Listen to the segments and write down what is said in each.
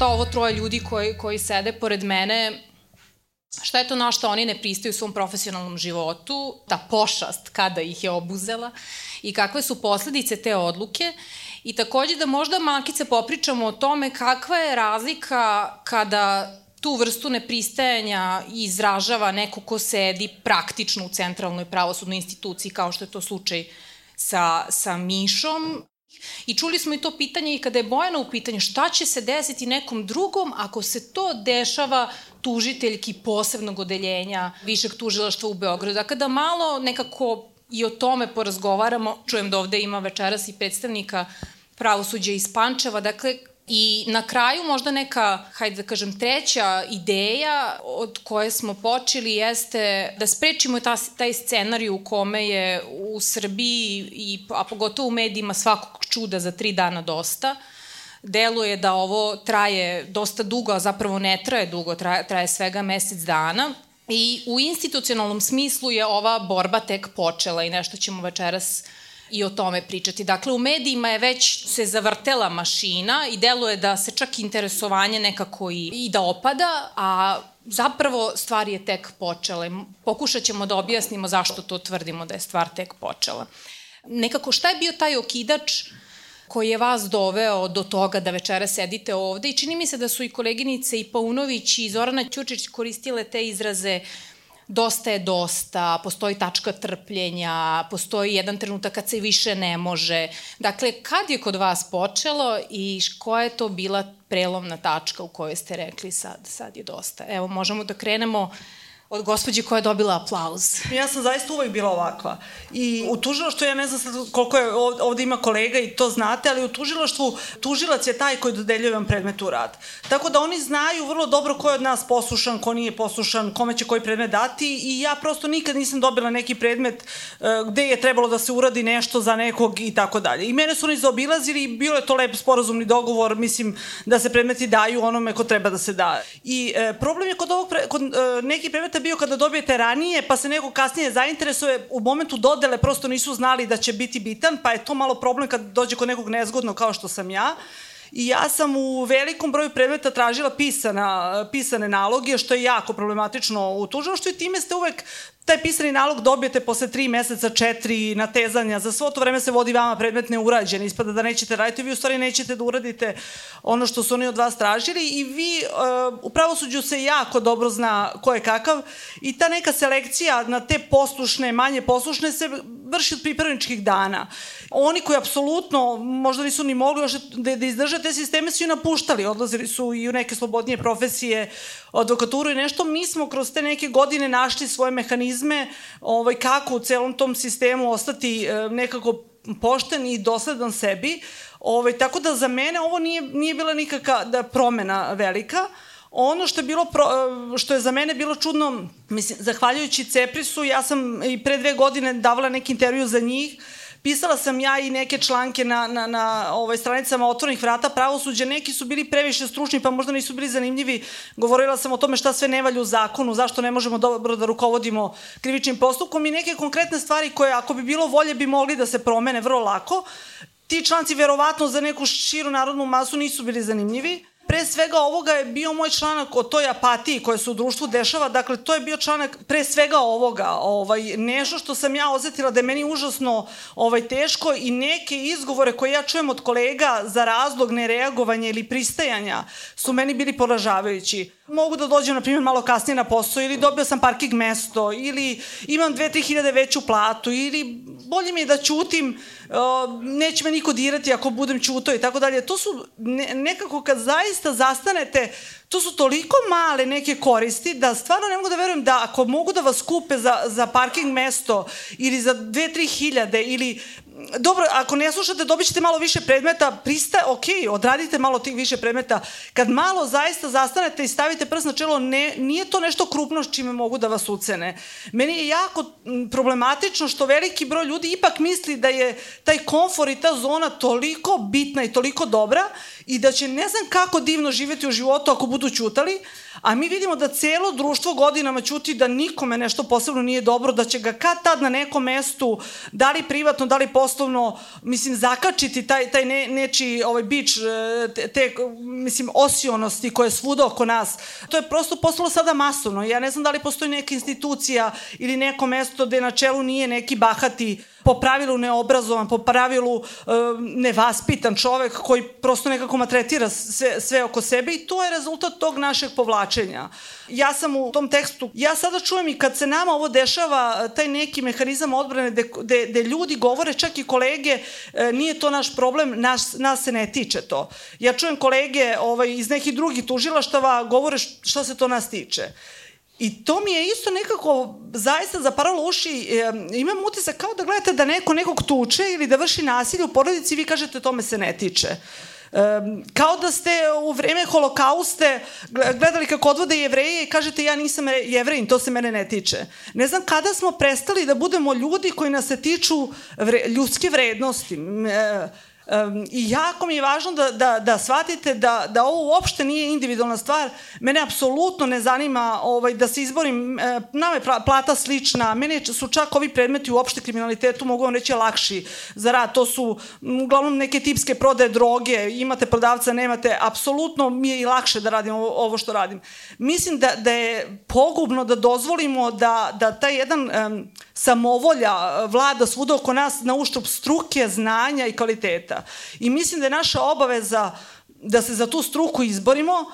šta ovo troje ljudi koji, koji sede pored mene, šta je to na što oni ne pristaju u svom profesionalnom životu, ta pošast kada ih je obuzela i kakve su posledice te odluke. I takođe da možda malkice popričamo o tome kakva je razlika kada tu vrstu nepristajanja izražava neko ko sedi praktično u centralnoj pravosudnoj instituciji kao što je to slučaj sa, sa Mišom. I čuli smo i to pitanje i kada je Bojana u pitanju šta će se desiti nekom drugom ako se to dešava tužiteljki posebnog odeljenja Višeg tužilaštva u Beogradu. Dakle, da malo nekako i o tome porazgovaramo. Čujem da ovde ima večeras i predstavnika pravosuđa iz Pančeva. Dakle, I na kraju možda neka, hajde da kažem, treća ideja od koje smo počeli jeste da sprečimo ta, taj scenarij u kome je u Srbiji, i, a pogotovo u medijima, svakog čuda za tri dana dosta. Deluje da ovo traje dosta dugo, a zapravo ne traje dugo, traje, traje svega mesec dana. I u institucionalnom smislu je ova borba tek počela i nešto ćemo večeras i o tome pričati. Dakle, u medijima je već se zavrtela mašina i deluje da se čak interesovanje nekako i, i da opada, a zapravo stvar je tek počela. Pokušat ćemo da objasnimo zašto to tvrdimo da je stvar tek počela. Nekako šta je bio taj okidač koji je vas doveo do toga da večera sedite ovde i čini mi se da su i koleginice i Paunović i Zorana Ćučić koristile te izraze dosta je dosta, postoji tačka trpljenja, postoji jedan trenutak kad se više ne može. Dakle, kad je kod vas počelo i koja je to bila prelomna tačka u kojoj ste rekli sad, sad je dosta? Evo, možemo da krenemo uh, od gospođe koja je dobila aplauz. Ja sam zaista uvek bila ovakva. I u tužilaštvu, ja ne znam sad koliko je ovde ima kolega i to znate, ali u tužilaštvu tužilac je taj koji dodeljuje vam predmet u rad. Tako da oni znaju vrlo dobro ko je od nas poslušan, ko nije poslušan, kome će koji predmet dati i ja prosto nikad nisam dobila neki predmet uh, gde je trebalo da se uradi nešto za nekog i tako dalje. I mene su oni zaobilazili i bilo je to lep sporazumni dogovor, mislim da se predmeti daju onome ko treba da se da. I uh, problem je kod ovog, kod uh, neki predmeta bio kada dobijete ranije, pa se neko kasnije zainteresuje, u momentu dodele prosto nisu znali da će biti bitan, pa je to malo problem kad dođe kod nekog nezgodno kao što sam ja. I ja sam u velikom broju predmeta tražila pisana, pisane naloge, što je jako problematično u tužilaštvu i time ste uvek taj pisani nalog dobijete posle tri meseca, četiri natezanja, za svo to vreme se vodi vama predmet neurađen, ispada da nećete raditi, vi u stvari nećete da uradite ono što su oni od vas tražili i vi uh, u pravosuđu se jako dobro zna ko je kakav i ta neka selekcija na te poslušne, manje poslušne se vrši od pripravničkih dana. Oni koji apsolutno možda nisu ni mogli još da, da izdrže te sisteme su i napuštali, odlazili su i u neke slobodnije profesije, advokaturu i nešto. Mi smo kroz te neke godine našli svoje mehanizme ovaj, kako u celom tom sistemu ostati e, nekako pošten i dosledan sebi. Ovaj, tako da za mene ovo nije, nije bila nikakva da promena velika. Ono što je bilo pro, e, što je za mene bilo čudno, mislim zahvaljujući Ceprisu, ja sam i pre dve godine davala neki intervju za njih Pisala sam ja i neke članke na, na, na ovaj, stranicama otvornih vrata pravosuđa. Neki su bili previše stručni, pa možda nisu bili zanimljivi. Govorila sam o tome šta sve ne valju u zakonu, zašto ne možemo dobro da rukovodimo krivičnim postupkom i neke konkretne stvari koje, ako bi bilo volje, bi mogli da se promene vrlo lako. Ti članci verovatno za neku širu narodnu masu nisu bili zanimljivi pre svega ovoga je bio moj članak o toj apatiji koja se u društvu dešava, dakle to je bio članak pre svega ovoga, ovaj, nešto što sam ja osetila da je meni užasno ovaj, teško i neke izgovore koje ja čujem od kolega za razlog nereagovanja ili pristajanja su meni bili poražavajući mogu da dođem, na primjer, malo kasnije na posao ili dobio sam parking mesto ili imam 2-3 hiljade veću platu ili bolje mi je da ćutim, neće me niko dirati ako budem ćutao i tako dalje. To su ne, nekako kad zaista zastanete, to su toliko male neke koristi da stvarno ne mogu da verujem da ako mogu da vas kupe za, za parking mesto ili za 2-3 hiljade ili dobro, ako ne slušate, dobit ćete malo više predmeta, prista, ok, odradite malo tih više predmeta. Kad malo zaista zastanete i stavite prst na čelo, ne, nije to nešto krupno s čime mogu da vas ucene. Meni je jako problematično što veliki broj ljudi ipak misli da je taj komfor i ta zona toliko bitna i toliko dobra i da će ne znam kako divno živeti u životu ako budu ćutali, a mi vidimo da celo društvo godinama ćuti da nikome nešto posebno nije dobro, da će ga kad tad na nekom mestu, da li privatno, da li poslovno, mislim, zakačiti taj, taj ne, neči ovaj bič, e, te, te, mislim, osionosti koje je svuda oko nas. To je prosto postalo sada masovno. Ja ne znam da li postoji neka institucija ili neko mesto gde na čelu nije neki bahati po pravilu neobrazovan, po pravilu uh, nevaspitan čovek koji prosto nekako matretira sve, sve oko sebe i to je rezultat tog našeg povlačenja. Ja sam u tom tekstu, ja sada čujem i kad se nama ovo dešava, taj neki mehanizam odbrane gde ljudi govore, čak i kolege, e, nije to naš problem, nas, nas se ne tiče to. Ja čujem kolege ovaj, iz nekih drugih tužilaštava govore šta se to nas tiče. I to mi je isto nekako zaista zaparalo uši. E, imam utisak kao da gledate da neko nekog tuče ili da vrši nasilje u porodici i vi kažete to me se ne tiče. E, kao da ste u vreme holokauste gledali kako odvode jevreje i kažete ja nisam jevrejin, to se mene ne tiče. Ne znam kada smo prestali da budemo ljudi koji nas se tiču vre, ljudske vrednosti. E, Um, I jako mi je važno da, da, da shvatite da, da ovo uopšte nije individualna stvar. Mene apsolutno ne zanima ovaj, da se izborim, e, nama je plata slična, mene su čak ovi predmeti u opšte kriminalitetu, mogu vam reći, lakši za rad. To su uglavnom neke tipske prodaje droge, imate prodavca, nemate, apsolutno mi je i lakše da radim ovo, ovo što radim. Mislim da, da je pogubno da dozvolimo da, da taj jedan um, samovolja vlada svuda oko nas na uštrb struke, znanja i kvaliteta. I mislim da je naša obaveza da se za tu struku izborimo,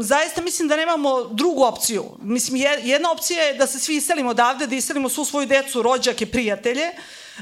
zaista mislim da nemamo drugu opciju. Mislim, jedna opcija je da se svi iselimo odavde, da iselimo svu svoju decu, rođake, prijatelje.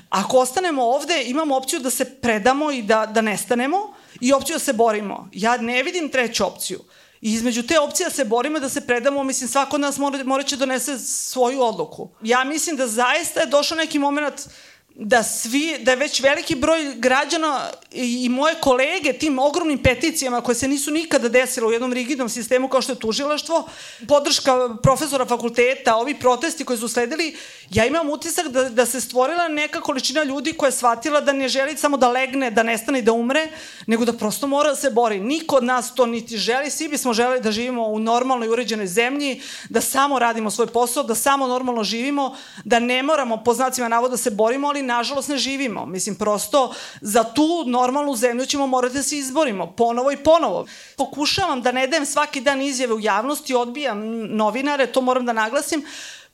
Ako ostanemo ovde, imamo opciju da se predamo i da, da nestanemo i opciju da se borimo. Ja ne vidim treću opciju. I između te opcije da se borimo da se predamo, mislim, svako od nas mora, mora će donese svoju odluku. Ja mislim da zaista je došao neki moment da svi, da je već veliki broj građana i moje kolege tim ogromnim peticijama koje se nisu nikada desile u jednom rigidnom sistemu kao što je tužilaštvo, podrška profesora fakulteta, ovi protesti koji su sledili, ja imam utisak da, da se stvorila neka količina ljudi koja je shvatila da ne želi samo da legne, da nestane i da umre, nego da prosto mora da se bori. Niko od nas to niti želi, svi bismo želeli da živimo u normalnoj uređenoj zemlji, da samo radimo svoj posao, da samo normalno živimo, da ne moramo po znacima navoda da se borimo, ali nažalost ne živimo. Mislim, prosto za tu normalnu zemlju ćemo morati da se izborimo ponovo i ponovo. Pokušavam da ne dajem svaki dan izjave u javnosti, odbijam novinare, to moram da naglasim,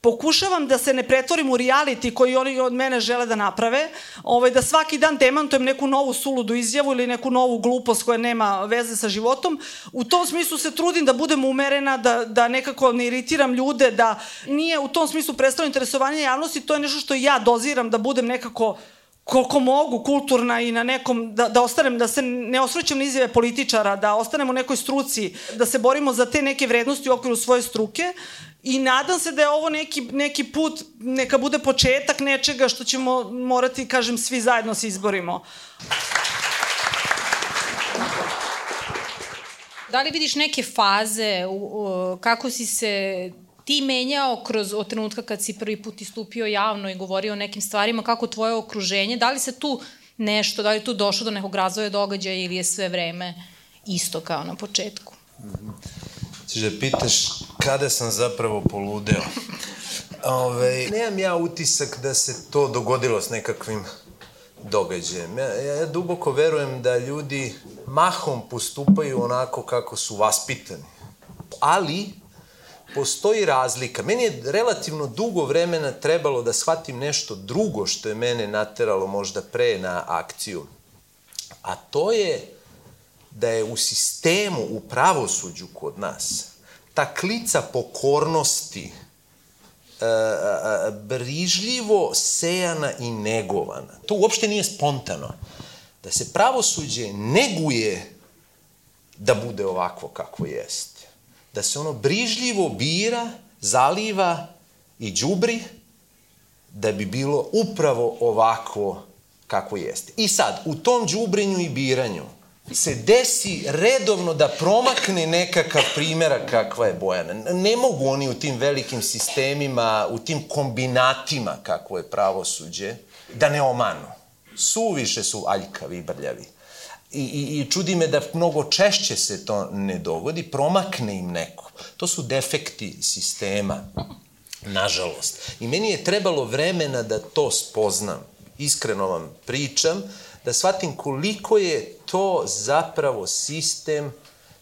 pokušavam da se ne pretvorim u reality koji oni od mene žele da naprave, ovaj, da svaki dan demantujem neku novu suludu izjavu ili neku novu glupost koja nema veze sa životom. U tom smislu se trudim da budem umerena, da, da nekako ne iritiram ljude, da nije u tom smislu predstavljeno interesovanje javnosti, to je nešto što ja doziram da budem nekako koliko mogu kulturna i na nekom, da, da ostanem, da se ne osvrćem na izjave političara, da ostanem u nekoj struci, da se borimo za te neke vrednosti u okviru svoje struke i nadam se da je ovo neki, neki put, neka bude početak nečega što ćemo morati, kažem, svi zajedno se izborimo. Da li vidiš neke faze, u, u, kako si se ti menjao kroz od trenutka kad si prvi put istupio javno i govorio o nekim stvarima, kako tvoje okruženje, da li se tu nešto, da li tu došlo do nekog razvoja događaja ili je sve vreme isto kao na početku? Mm -hmm. Ćeš da pitaš kada sam zapravo poludeo. Ove, nemam ja utisak da se to dogodilo s nekakvim događajem. Ja, ja duboko verujem da ljudi mahom postupaju onako kako su vaspitani. Ali, postoji razlika. Meni je relativno dugo vremena trebalo da shvatim nešto drugo što je mene nateralo možda pre na akciju. A to je da je u sistemu, u pravosuđu kod nas, ta klica pokornosti e, e, e, brižljivo sejana i negovana. To uopšte nije spontano. Da se pravosuđe neguje da bude ovakvo kakvo jeste da se ono brižljivo bira, zaliva i đubri da bi bilo upravo ovakvo kako jeste. I sad, u tom džubrenju i biranju se desi redovno da promakne nekakav primjera kakva je Bojana. Ne mogu oni u tim velikim sistemima, u tim kombinatima kakvo je pravosuđe, da ne omanu. Suviše su aljkavi i brljavi. I, i, I čudi me da mnogo češće se to ne dogodi, promakne im neko. To su defekti sistema, nažalost. I meni je trebalo vremena da to spoznam. Iskreno vam pričam, da shvatim koliko je to zapravo sistem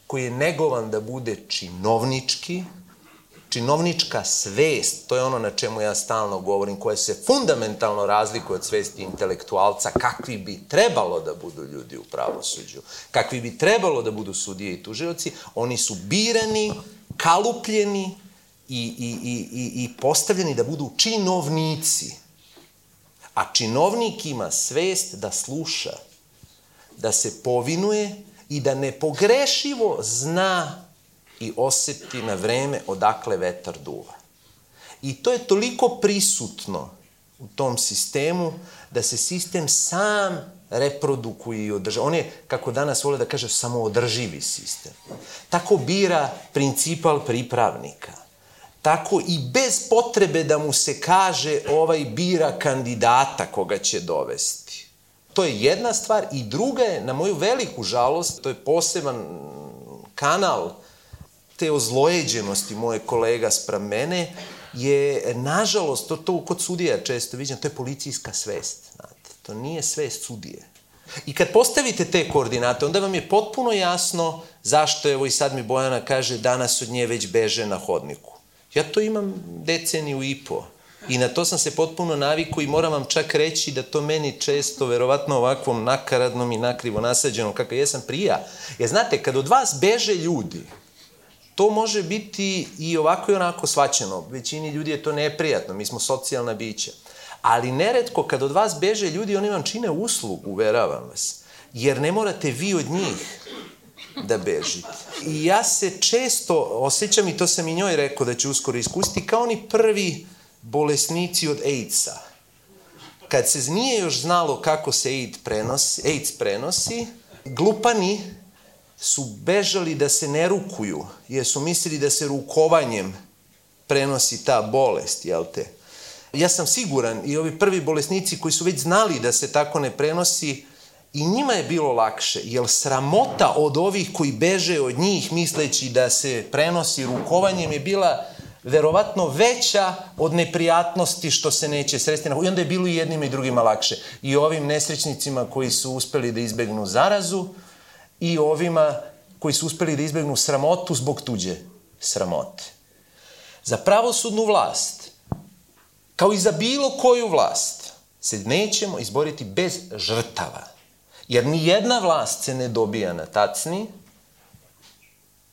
koji je negovan da bude činovnički, činovnička svest, to je ono na čemu ja stalno govorim, koja se fundamentalno razlikuje od svesti intelektualca, kakvi bi trebalo da budu ljudi u pravosuđu, kakvi bi trebalo da budu sudije i tužioci, oni su birani, kalupljeni i, i, i, i, i postavljeni da budu činovnici. A činovnik ima svest da sluša, da se povinuje i da nepogrešivo zna i oseti na vreme odakle vetar duva. I to je toliko prisutno u tom sistemu da se sistem sam reprodukuje i održava. On je, kako danas vole da kaže, samoodrživi sistem. Tako bira principal pripravnika. Tako i bez potrebe da mu se kaže ovaj bira kandidata koga će dovesti. To je jedna stvar i druga je, na moju veliku žalost, to je poseban kanal te ozlojeđenosti moje kolega spram mene, je, nažalost, to, to kod sudija često viđam, to je policijska svest. Znate. To nije svest sudije. I kad postavite te koordinate, onda vam je potpuno jasno zašto, evo i sad mi Bojana kaže, danas od nje već beže na hodniku. Ja to imam deceniju i po. I na to sam se potpuno naviku i moram vam čak reći da to meni često, verovatno ovakvom nakaradnom i nakrivo nasađenom, kakav jesam prija. Jer znate, kad od vas beže ljudi, to može biti i ovako i onako svaćeno. Većini ljudi je to neprijatno, mi smo socijalna bića. Ali neretko kad od vas beže ljudi, oni vam čine uslugu, uveravam vas. Jer ne morate vi od njih da bežite. I ja se često osjećam, i to sam i njoj rekao da ću uskoro iskustiti, kao oni prvi bolesnici od AIDS-a. Kad se nije još znalo kako se AIDS prenosi, AIDS prenosi glupani su bežali da se ne rukuju, jer su mislili da se rukovanjem prenosi ta bolest, jel te? Ja sam siguran, i ovi prvi bolesnici koji su već znali da se tako ne prenosi, i njima je bilo lakše, jer sramota od ovih koji beže od njih misleći da se prenosi rukovanjem je bila verovatno veća od neprijatnosti što se neće sresti. I onda je bilo i jednima i drugima lakše. I ovim nesrećnicima koji su uspeli da izbegnu zarazu, i ovima koji su uspeli da izbegnu sramotu zbog tuđe sramote. Za pravosudnu vlast, kao i za bilo koju vlast, se nećemo izboriti bez žrtava. Jer ni jedna vlast se ne dobija na tacni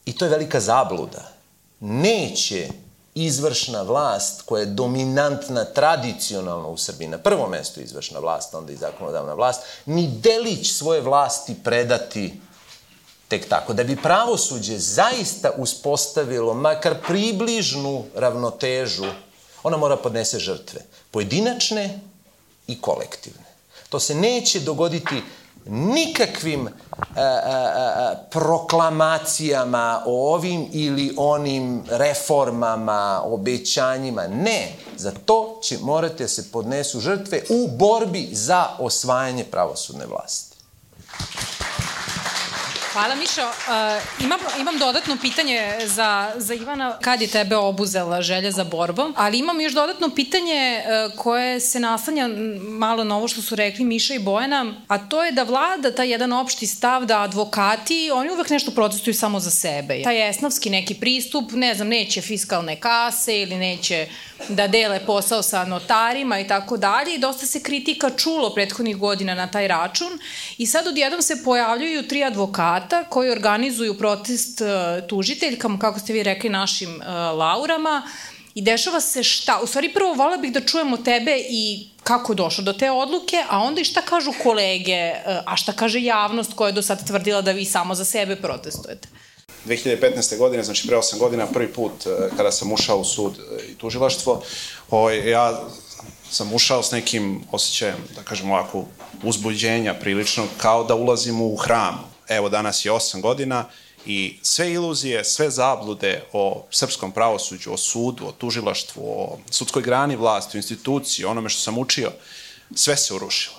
i to je velika zabluda. Neće izvršna vlast koja je dominantna tradicionalno u Srbiji, na prvo mesto izvršna vlast, onda i zakonodavna vlast, ni delić svoje vlasti predati tek tako. Da bi pravosuđe zaista uspostavilo makar približnu ravnotežu, ona mora podnese žrtve. Pojedinačne i kolektivne. To se neće dogoditi nikakvim a, a, a, proklamacijama o ovim ili onim reformama, obećanjima. Ne, za to će morate se podnesu žrtve u borbi za osvajanje pravosudne vlasti. Hvala Mišo. Uh, imam, imam dodatno pitanje za, za Ivana. Kad je tebe obuzela želja za borbom? Ali imam još dodatno pitanje uh, koje se naslanja malo na ovo što su rekli Miša i Bojana, a to je da vlada taj jedan opšti stav da advokati, oni uvek nešto protestuju samo za sebe. Taj esnavski neki pristup, ne znam, neće fiskalne kase ili neće da dele posao sa notarima i tako dalje i dosta se kritika čulo prethodnih godina na taj račun i sad odjednom se pojavljuju tri advokata koji organizuju protest uh, tužiteljkama, kako ste vi rekli, našim uh, laurama i dešava se šta? U stvari prvo vola bih da čujemo tebe i kako je došlo do te odluke, a onda i šta kažu kolege, uh, a šta kaže javnost koja je do sad tvrdila da vi samo za sebe protestujete. 2015. godine, znači pre 8 godina, prvi put kada sam ušao u sud i tužilaštvo, ovaj, ja sam ušao s nekim osjećajem, da kažem ovako, uzbuđenja prilično, kao da ulazim u hram. Evo, danas je osam godina i sve iluzije, sve zablude o srpskom pravosuđu, o sudu, o tužilaštvu, o sudskoj grani vlasti, o instituciji, onome što sam učio, sve se urušilo.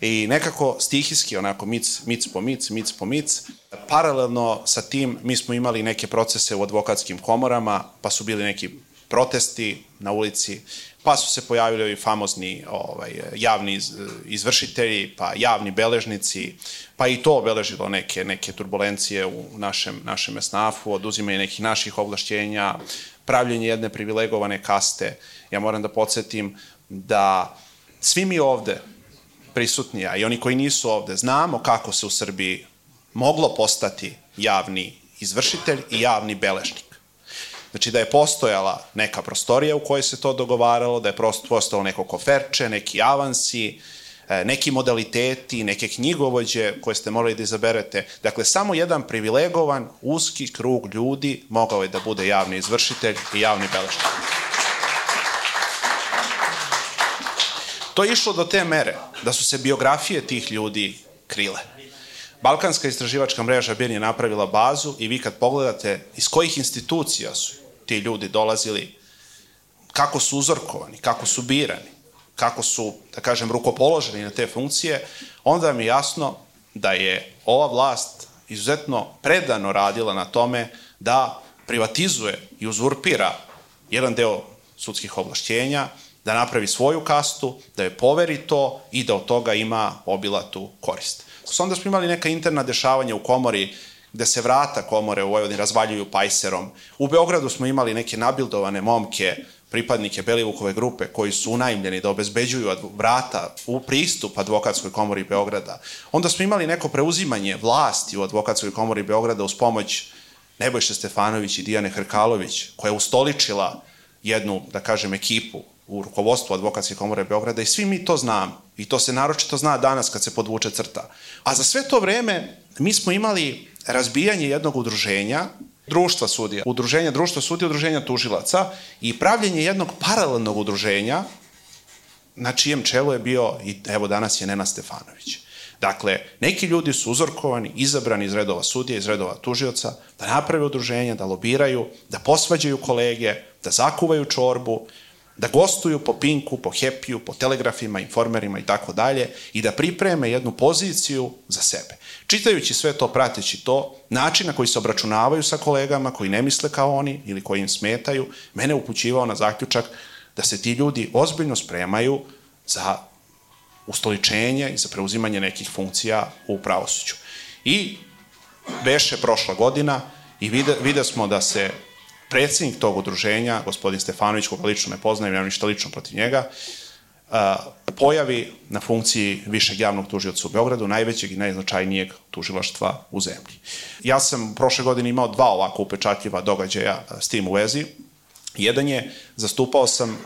I nekako stihijski, onako mic, mic po mic, mic po mic, paralelno sa tim mi smo imali neke procese u advokatskim komorama, pa su bili neki protesti na ulici, pa su se pojavili ovi famozni ovaj, javni izvršitelji, pa javni beležnici, pa i to obeležilo neke, neke turbulencije u našem, našem esnafu, oduzimanje nekih naših ovlašćenja, pravljenje jedne privilegovane kaste. Ja moram da podsjetim da svi mi ovde prisutni, a i oni koji nisu ovde, znamo kako se u Srbiji moglo postati javni izvršitelj i javni beležnik. Znači da je postojala neka prostorija u kojoj se to dogovaralo, da je postojalo neko koferče, neki avansi, e, neki modaliteti, neke knjigovođe koje ste morali da izaberete. Dakle, samo jedan privilegovan, uski krug ljudi mogao je da bude javni izvršitelj i javni beležnik. To je išlo do te mere da su se biografije tih ljudi krile. Balkanska istraživačka mreža BIRN je napravila bazu i vi kad pogledate iz kojih institucija su ti ljudi dolazili, kako su uzorkovani, kako su birani, kako su, da kažem, rukopoloženi na te funkcije, onda mi je jasno da je ova vlast izuzetno predano radila na tome da privatizuje i uzurpira jedan deo sudskih ovlašćenja, da napravi svoju kastu, da je poveri to i da od toga ima obilatu korist. Onda smo imali neka interna dešavanja u komori gde se vrata komore u Vojvodini razvaljuju pajserom. U Beogradu smo imali neke nabildovane momke, pripadnike Belivukove grupe koji su unajmljeni da obezbeđuju vrata u pristup advokatskoj komori Beograda. Onda smo imali neko preuzimanje vlasti u advokatskoj komori Beograda uz pomoć Nebojše Stefanović i Dijane Hrkalović, koja je ustoličila jednu, da kažem, ekipu u rukovodstvu advokatske komore Beograda i svi mi to znamo. I to se naročito zna danas kad se podvuče crta. A za sve to vreme mi smo imali razbijanje jednog udruženja, društva sudija, udruženja društva sudija, udruženja tužilaca i pravljenje jednog paralelnog udruženja na čijem čelu je bio, i evo danas je Nena Stefanović. Dakle, neki ljudi su uzorkovani, izabrani iz redova sudija, iz redova tužioca, da naprave udruženja, da lobiraju, da posvađaju kolege, da zakuvaju čorbu, da gostuju po Pinku, po Hepiju, po telegrafima, informerima i tako dalje i da pripreme jednu poziciju za sebe. Čitajući sve to, prateći to, način na koji se obračunavaju sa kolegama koji ne misle kao oni ili koji im smetaju, mene upućivao na zaključak da se ti ljudi ozbiljno spremaju za ustoličenje i za preuzimanje nekih funkcija u pravosuđu. I beše prošla godina i vide, vide smo da se predsednik tog udruženja, gospodin Stefanović, koga lično ne poznajem, nemam ništa lično protiv njega, pojavi na funkciji višeg javnog tužioca u Beogradu, najvećeg i najznačajnijeg tužilaštva u zemlji. Ja sam prošle godine imao dva ovako upečatljiva događaja s tim u vezi. Jedan je, zastupao sam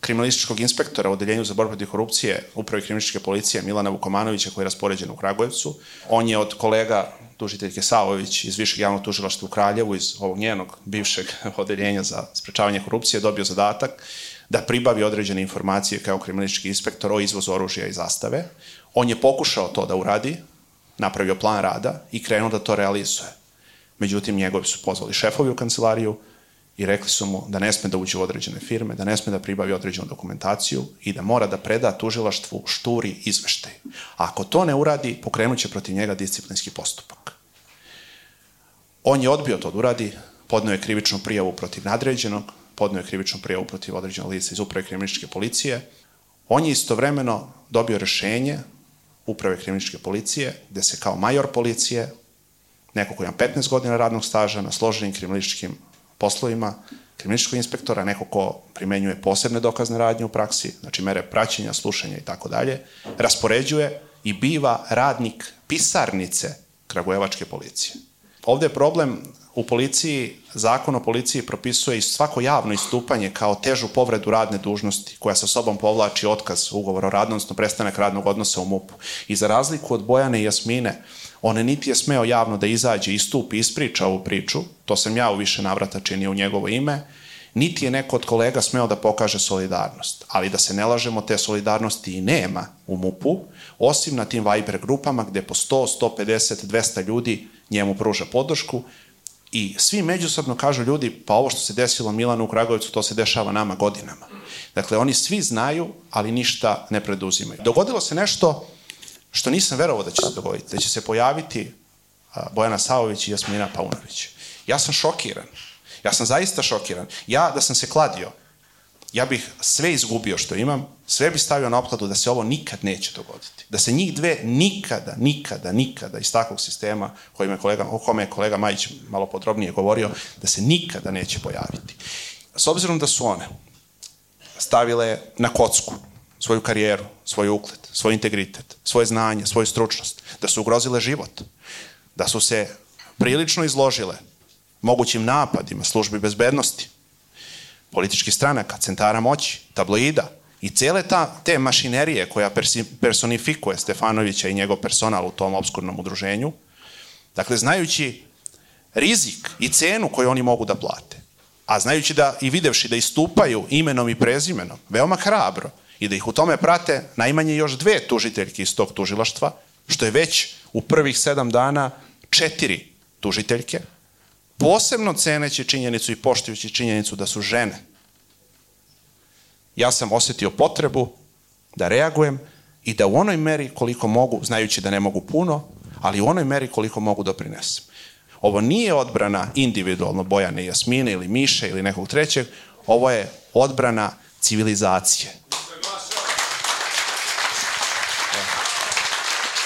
kriminalističkog inspektora u Odeljenju za borbu protiv korupcije Upravi kriminalističke policije Milana Vukomanovića koji je raspoređen u Kragujevcu. On je od kolega tužiteljke Savović iz Višeg javnog tužilaštva u Kraljevu, iz ovog njenog bivšeg odeljenja za sprečavanje korupcije, dobio zadatak da pribavi određene informacije kao kriminalistički inspektor o izvozu oružja i zastave. On je pokušao to da uradi, napravio plan rada i krenuo da to realizuje. Međutim, njegovi su pozvali šefovi u kancelariju i rekli su mu da ne sme da uđe u određene firme, da ne sme da pribavi određenu dokumentaciju i da mora da preda tužilaštvu šturi izveštaj. Ako to ne uradi, pokrenut će protiv njega disciplinski postupak. On je odbio to da uradi, podneo je krivičnu prijavu protiv nadređenog, podneo je krivičnu prijavu protiv određenog lica iz uprave kriminalističke policije. On je istovremeno dobio rešenje uprave kriminalističke policije, gde se kao major policije, neko koji ima 15 godina radnog staža na složenim kriminalističkim poslovima, kriminalističkog inspektora, neko ko primenjuje posebne dokazne radnje u praksi, znači mere praćenja, slušanja i tako dalje, raspoređuje i biva radnik pisarnice Kragujevačke policije. Ovde je problem u policiji, zakon o policiji propisuje i svako javno istupanje kao težu povredu radne dužnosti koja sa sobom povlači otkaz ugovora o radnom, odnosno prestanak radnog odnosa u MUP-u. I za razliku od Bojane i Jasmine, one niti je smeo javno da izađe, istupi, ispriča ovu priču, to sam ja u više navrata činio u njegovo ime, niti je neko od kolega smeo da pokaže solidarnost. Ali da se ne lažemo, te solidarnosti i nema u MUP-u, osim na tim Viber grupama gde po 100, 150, 200 ljudi njemu pruža podršku i svi međusobno kažu ljudi, pa ovo što se desilo Milanu u Kragujevcu, to se dešava nama godinama. Dakle, oni svi znaju, ali ništa ne preduzimaju. Dogodilo se nešto što nisam verovao da će se dogoditi, da će se pojaviti Bojana Savović i Jasmina Paunović. Ja sam šokiran. Ja sam zaista šokiran. Ja, da sam se kladio, ja bih sve izgubio što imam, sve bih stavio na oplatu da se ovo nikad neće dogoditi. Da se njih dve nikada, nikada, nikada iz takvog sistema kojim je kolega, o kome je kolega Majić malo podrobnije govorio, da se nikada neće pojaviti. S obzirom da su one stavile na kocku svoju karijeru, svoj ugled, svoj integritet, svoje znanje, svoju stručnost, da su ugrozile život, da su se prilično izložile mogućim napadima službi bezbednosti, političkih stranaka, centara moći, tabloida i cele ta, te mašinerije koja personifikuje Stefanovića i njegov personal u tom obskurnom udruženju, dakle, znajući rizik i cenu koju oni mogu da plate, a znajući da i videvši da istupaju imenom i prezimenom, veoma hrabro, i da ih u tome prate najmanje još dve tužiteljke iz tog tužilaštva, što je već u prvih sedam dana četiri tužiteljke, posebno ceneći činjenicu i poštujući činjenicu da su žene. Ja sam osetio potrebu da reagujem i da u onoj meri koliko mogu, znajući da ne mogu puno, ali u onoj meri koliko mogu doprinesem. Ovo nije odbrana individualno Bojane Jasmine ili Miše ili nekog trećeg, ovo je odbrana civilizacije.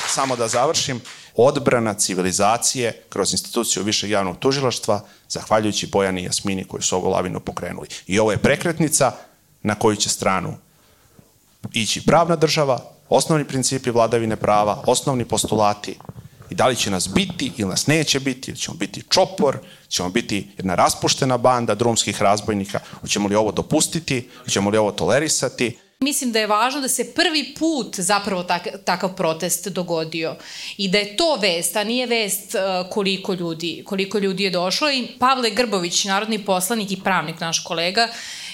Samo da završim, odbrana civilizacije kroz instituciju višeg javnog tužilaštva, zahvaljujući Bojani i Jasmini koji su ovu lavinu pokrenuli. I ovo je prekretnica na koju će stranu ići pravna država, osnovni principi vladavine prava, osnovni postulati i da li će nas biti ili nas neće biti, ili ćemo biti čopor, ćemo biti jedna raspuštena banda drumskih razbojnika, hoćemo li ovo dopustiti, hoćemo li ovo tolerisati, Mislim da je važno da se prvi put zapravo tak, takav protest dogodio i da je to vest, a nije vest uh, koliko ljudi, koliko ljudi je došlo i Pavle Grbović, narodni poslanik i pravnik, naš kolega,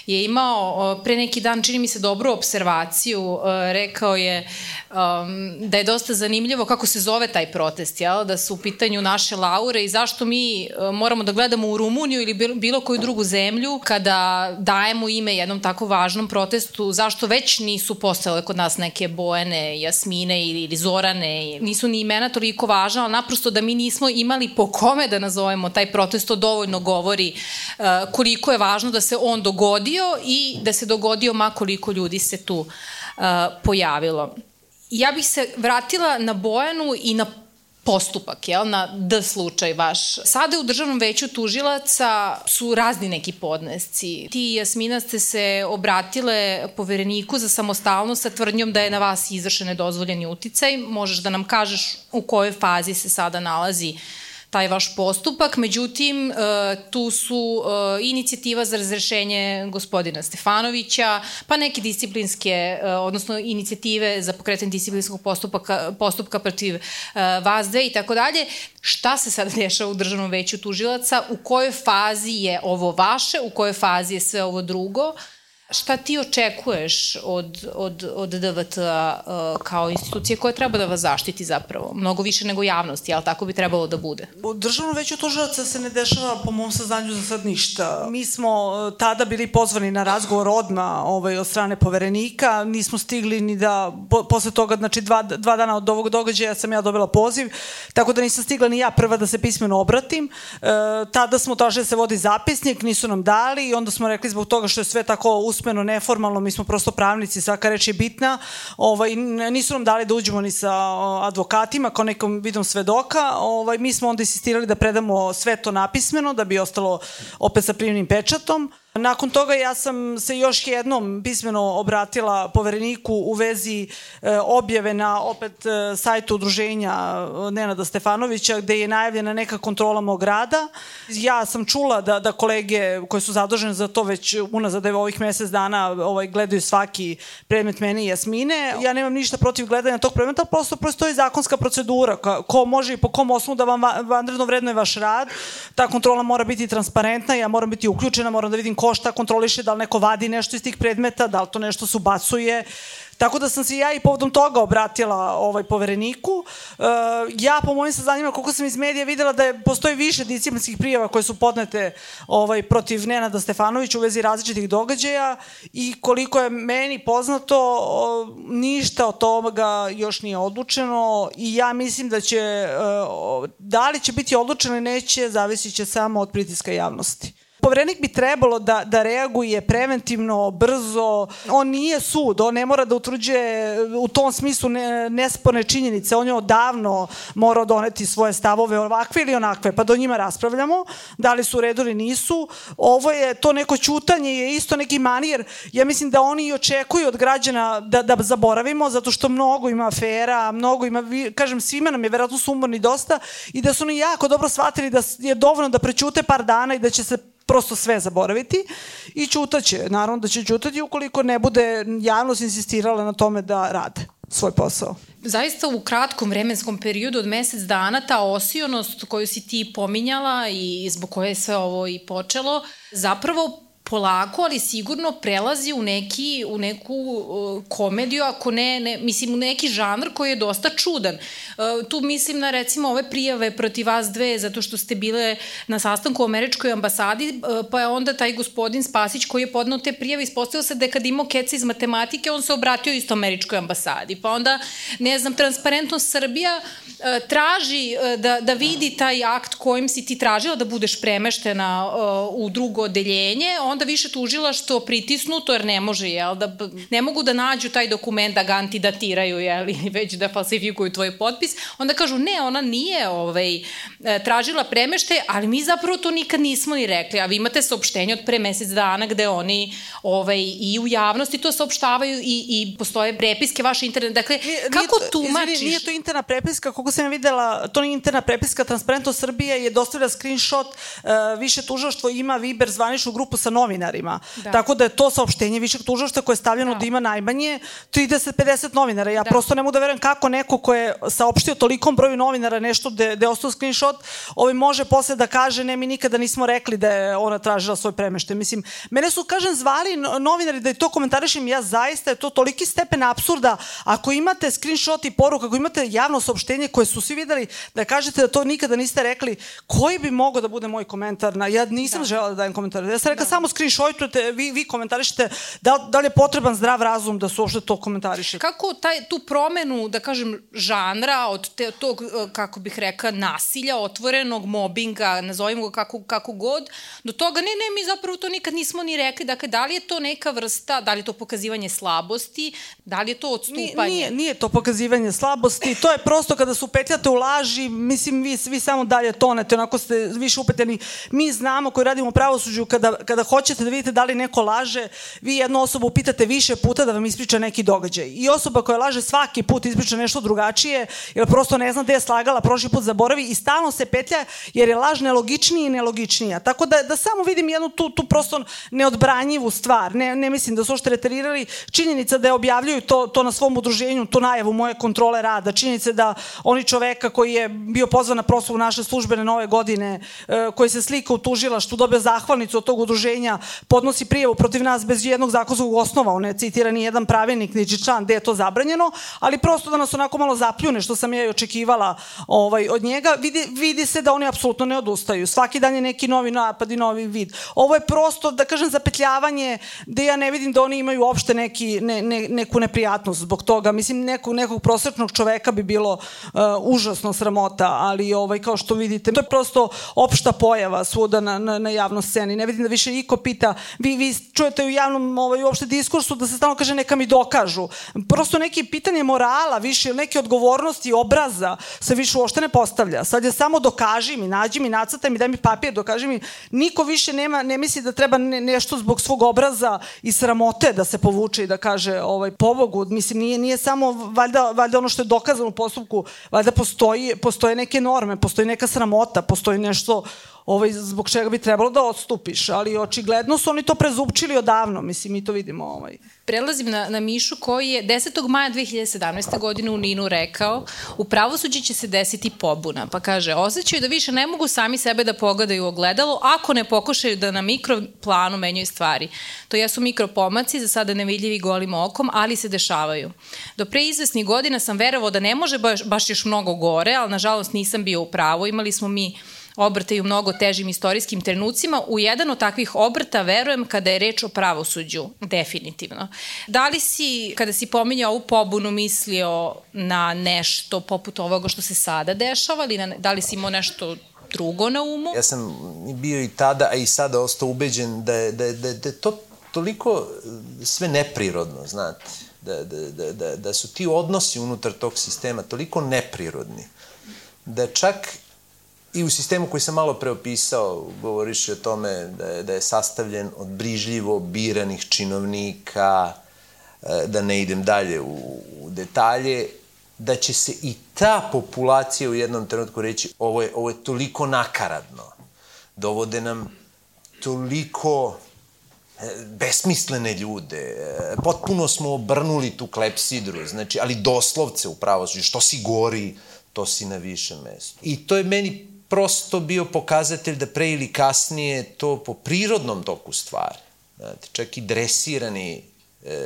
je imao pre neki dan, čini mi se, dobru observaciju, rekao je um, da je dosta zanimljivo kako se zove taj protest, jel? da su u pitanju naše laure i zašto mi moramo da gledamo u Rumuniju ili bilo koju drugu zemlju kada dajemo ime jednom tako važnom protestu, zašto već nisu postale kod nas neke Bojene, Jasmine ili Zorane, nisu ni imena toliko važna, ali naprosto da mi nismo imali po kome da nazovemo taj protest, to dovoljno govori uh, koliko je važno da se on dogodi dogodio i da se dogodio makoliko ljudi se tu uh, pojavilo. Ja bih se vratila na Bojanu i na postupak, jel, na D slučaj vaš. Sada u državnom veću tužilaca su razni neki podnesci. Ti, Jasmina, ste se obratile povereniku za samostalnost sa tvrdnjom da je na vas izvršen nedozvoljeni uticaj. Možeš da nam kažeš u kojoj fazi se sada nalazi uh, taj vaš postupak, međutim, e, tu su e, inicijativa za razrešenje gospodina Stefanovića, pa neke disciplinske, e, odnosno inicijative za pokretanje disciplinskog postupaka, postupka protiv vas dve i tako dalje. Šta se sada dešava u državnom veću tužilaca? U kojoj fazi je ovo vaše? U kojoj fazi je sve ovo drugo? Šta ti očekuješ od, od, od DVT uh, kao institucije koja treba da vas zaštiti zapravo? Mnogo više nego javnosti, ali tako bi trebalo da bude. U državnom veću tužilaca se ne dešava po mom saznanju za sad ništa. Mi smo uh, tada bili pozvani na razgovor odma ovaj, od strane poverenika, nismo stigli ni da, po, posle toga, znači dva, dva dana od ovog događaja sam ja dobila poziv, tako da nisam stigla ni ja prva da se pismeno obratim. E, tada smo tražili da se vodi zapisnik, nisu nam dali i onda smo rekli zbog toga što je sve tako usmeno, neformalno, mi smo prosto pravnici, svaka reč je bitna, ovaj, nisu nam dali da uđemo ni sa advokatima, kao nekom vidom svedoka, ovaj, mi smo onda insistirali da predamo sve to napismeno, da bi ostalo opet sa primnim pečatom. Nakon toga ja sam se još jednom pismeno obratila povereniku u vezi e, objave na opet e, sajtu udruženja e, Nenada Stefanovića gde je najavljena neka kontrola mog rada. Ja sam čula da, da kolege koje su zadužene za to već unazad evo ovih mesec dana ovaj, gledaju svaki predmet mene i Jasmine. Ja nemam ništa protiv gledanja tog predmeta, prosto postoji zakonska procedura ko, ko može i po kom osnovu da vam vanredno vredno je vaš rad. Ta kontrola mora biti transparentna, ja moram biti uključena, moram da vidim ko ko šta kontroliše, da li neko vadi nešto iz tih predmeta, da li to nešto se ubacuje, Tako da sam se ja i povodom toga obratila ovaj povereniku. E, ja po mojim saznanjima, koliko sam iz medija videla da je, postoji više disciplinskih prijava koje su podnete ovaj, protiv Nenada Stefanovića u vezi različitih događaja i koliko je meni poznato, o, ništa od toga još nije odlučeno i ja mislim da će, e, da li će biti odlučeno ili neće, zavisit će samo od pritiska javnosti. Poverenik bi trebalo da, da reaguje preventivno, brzo. On nije sud, on ne mora da utvrđuje u tom smislu ne, nesporne činjenice. On je odavno morao doneti svoje stavove ovakve ili onakve, pa do njima raspravljamo, da li su u redu ili nisu. Ovo je to neko čutanje, je isto neki manir. Ja mislim da oni i očekuju od građana da, da zaboravimo, zato što mnogo ima afera, mnogo ima, kažem, svima nam je verovatno sumorni dosta i da su oni jako dobro shvatili da je dovoljno da prećute par dana i da će se prosto sve zaboraviti i ćutaće. Naravno da će ćutati ukoliko ne bude javnost insistirala na tome da rade svoj posao. Zaista u kratkom vremenskom periodu od mesec dana ta osionost koju si ti pominjala i zbog koje je sve ovo i počelo, zapravo polako, ali sigurno prelazi u neki u neku uh, komediju, ako ne, ne, mislim u neki žanr koji je dosta čudan. Uh, tu mislim na recimo ove prijave protiv vas dve zato što ste bile na sastanku u američkoj ambasadi, uh, pa je onda taj gospodin Spasić koji je podnao te prijave ispostavio se da je kad imao keca iz matematike, on se obratio isto američkoj ambasadi. Pa onda, ne znam, Transparentnost Srbija uh, traži uh, da, da vidi taj akt kojim si ti tražila da budeš premeštena uh, u drugo odeljenje, on onda više tužila što pritisnuto, jer ne može, jel, da, ne mogu da nađu taj dokument da ga antidatiraju, jel, ili već da falsifikuju tvoj potpis, onda kažu, ne, ona nije ovaj, tražila premešte, ali mi zapravo to nikad nismo ni rekli, a vi imate saopštenje od pre mesec dana gde oni ovaj, i u javnosti to saopštavaju i, i postoje prepiske vaše internet, dakle, kako to, tumačiš? Izvini, nije to interna prepiska, koliko sam videla, to nije interna prepiska, Transparentno Srbije je dostavila screenshot, uh, više tužaštvo ima Viber zvaničnu grupu sa novim novinarima. Da. Tako da je to saopštenje višeg tužilaštva koje je stavljeno da. da ima najmanje 30-50 novinara. Ja da. prosto ne mogu da verujem kako neko ko je saopštio tolikom broju novinara nešto gde, gde je ostao screenshot, ovaj može posle da kaže ne, mi nikada nismo rekli da je ona tražila svoj premešte. Mislim, mene su, kažem, zvali novinari da je to komentarišem, ja zaista je to toliki stepen absurda. Ako imate screenshot i poruk, ako imate javno saopštenje koje su svi videli da kažete da to nikada niste rekli, koji bi mogao da bude moj komentar? Na, ja nisam da. žela da dajem komentar. Ja sam rekla da. samo screenshotujete, vi, vi komentarišete, da, da li je potreban zdrav razum da se uopšte to komentariše? Kako taj, tu promenu, da kažem, žanra od te, tog, e, kako bih rekla, nasilja, otvorenog mobinga, nazovimo ga kako, kako god, do toga, ne, ne, mi zapravo to nikad nismo ni rekli, dakle, da li je to neka vrsta, da li je to pokazivanje slabosti, da li je to odstupanje? Nije, nije to pokazivanje slabosti, to je prosto kada se upetljate u laži, mislim, vi, vi samo dalje tonete, onako ste više upetljeni. Mi znamo koji radimo u pravosuđu, kada, kada hoćete da vidite da li neko laže, vi jednu osobu pitate više puta da vam ispriča neki događaj. I osoba koja laže svaki put ispriča nešto drugačije, jer prosto ne zna gde je slagala, prošli put zaboravi i stalno se petlja jer je laž nelogičnija i nelogičnija. Tako da, da samo vidim jednu tu, tu prosto neodbranjivu stvar. Ne, ne mislim da su ošte reterirali. Činjenica da je objavljuju to, to na svom udruženju, to najavu moje kontrole rada. Činjenica da oni čoveka koji je bio pozvan na proslavu naše službene nove godine, e, koji se slika u tužilaštvu, dobio zahvalnicu od tog udruženja, podnosi prijavu protiv nas bez jednog zakonskog osnova, on ne citira ni jedan pravilnik, niči član gde je to zabranjeno, ali prosto da nas onako malo zapljune, što sam ja i očekivala ovaj, od njega, vidi, vidi se da oni apsolutno ne odustaju. Svaki dan je neki novi napad i novi vid. Ovo je prosto, da kažem, zapetljavanje gde ja ne vidim da oni imaju uopšte neki, ne, ne, neku neprijatnost zbog toga. Mislim, nekog, nekog prosečnog čoveka bi bilo uh, užasno sramota, ali ovaj, kao što vidite, to je prosto opšta pojava svuda na, na, na javnoj sceni. Ne vidim da više iko pita, vi, vi čujete u javnom ovaj, uopšte diskursu da se stalno kaže neka mi dokažu. Prosto neki pitanje morala više ili neke odgovornosti obraza se više uopšte ne postavlja. Sad je samo dokaži mi, nađi mi, nacrtaj mi, daj mi papir, dokaži mi. Niko više nema, ne misli da treba ne, nešto zbog svog obraza i sramote da se povuče i da kaže ovaj, pobogu. Mislim, nije, nije samo valjda, valjda ono što je dokazano u postupku, valjda postoji, postoje neke norme, postoji neka sramota, postoji nešto ovaj, zbog čega bi trebalo da odstupiš, ali očigledno su oni to prezupčili odavno, mislim, mi to vidimo. Ovaj. Prelazim na, na Mišu koji je 10. maja 2017. godine u Ninu rekao u pravosuđi će se desiti pobuna, pa kaže osjećaju da više ne mogu sami sebe da pogledaju u ogledalo ako ne pokušaju da na mikroplanu menjaju stvari. To jesu mikropomaci, za sada nevidljivi golim okom, ali se dešavaju. Do pre izvesnih godina sam verovao da ne može baš, baš još mnogo gore, ali nažalost nisam bio u pravu. Imali smo mi i u mnogo težim istorijskim trenucima. U jedan od takvih obrta verujem kada je reč o pravosuđu, definitivno. Da li si, kada si pominjao ovu pobunu, mislio na nešto poput ovoga što se sada dešava ili na, da li si imao nešto drugo na umu? Ja sam bio i tada, a i sada ostao ubeđen da je, da je, da je, da je to toliko sve neprirodno, znate, da, da, da, da, da su ti odnosi unutar tog sistema toliko neprirodni, da čak i u sistemu koji sam malo preopisao, govoriš o tome da je, da je sastavljen od brižljivo biranih činovnika, e, da ne idem dalje u, u detalje, da će se i ta populacija u jednom trenutku reći ovo je, ovo je toliko nakaradno, dovode nam toliko e, besmislene ljude, e, potpuno smo obrnuli tu klepsidru, znači, ali doslovce u pravosuđu, što si gori, to si na višem mestu. I to je meni prosto bio pokazatelj da pre ili kasnije to po prirodnom toku stvari, znate, čak i dresirani e,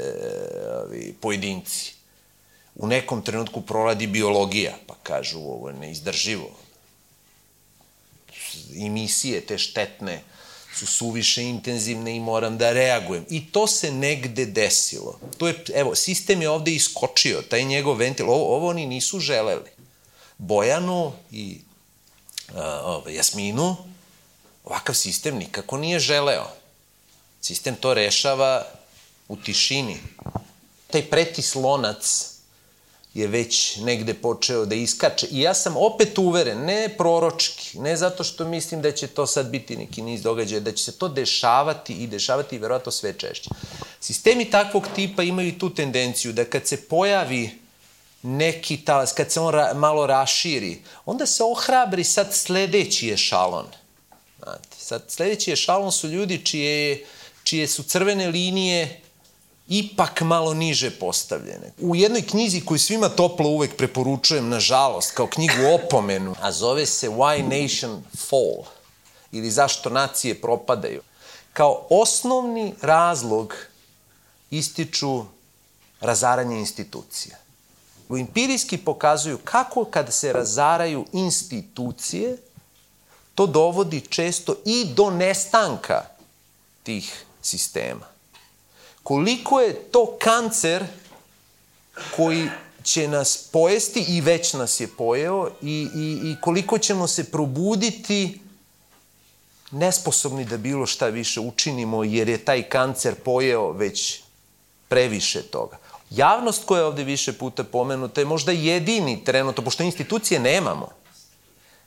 ovi, pojedinci, u nekom trenutku proradi biologija, pa kažu ovo je neizdrživo. Emisije te štetne su suviše intenzivne i moram da reagujem. I to se negde desilo. To je, evo, sistem je ovde iskočio, taj njegov ventil, ovo, ovo oni nisu želeli. Bojanu i ovaj, Jasminu, ovakav sistem nikako nije želeo. Sistem to rešava u tišini. Taj pretislonac je već negde počeo da iskače. I ja sam opet uveren, ne proročki, ne zato što mislim da će to sad biti neki niz događaja, da će se to dešavati i dešavati verovatno sve češće. Sistemi takvog tipa imaju tu tendenciju da kad se pojavi neki talas, kad se on ra, malo raširi, onda se ohrabri sad sledeći ešalon. Znate, sad sledeći ešalon su ljudi čije, čije su crvene linije ipak malo niže postavljene. U jednoj knjizi koju svima toplo uvek preporučujem, nažalost, kao knjigu opomenu, a zove se Why Nation Fall, ili Zašto nacije propadaju, kao osnovni razlog ističu razaranje institucija empirijski pokazuju kako kada se razaraju institucije, to dovodi često i do nestanka tih sistema. Koliko je to kancer koji će nas pojesti i već nas je pojeo i, i, i koliko ćemo se probuditi nesposobni da bilo šta više učinimo jer je taj kancer pojeo već previše toga. Javnost koja je ovde više puta pomenuta je možda jedini trenutno, pošto institucije nemamo,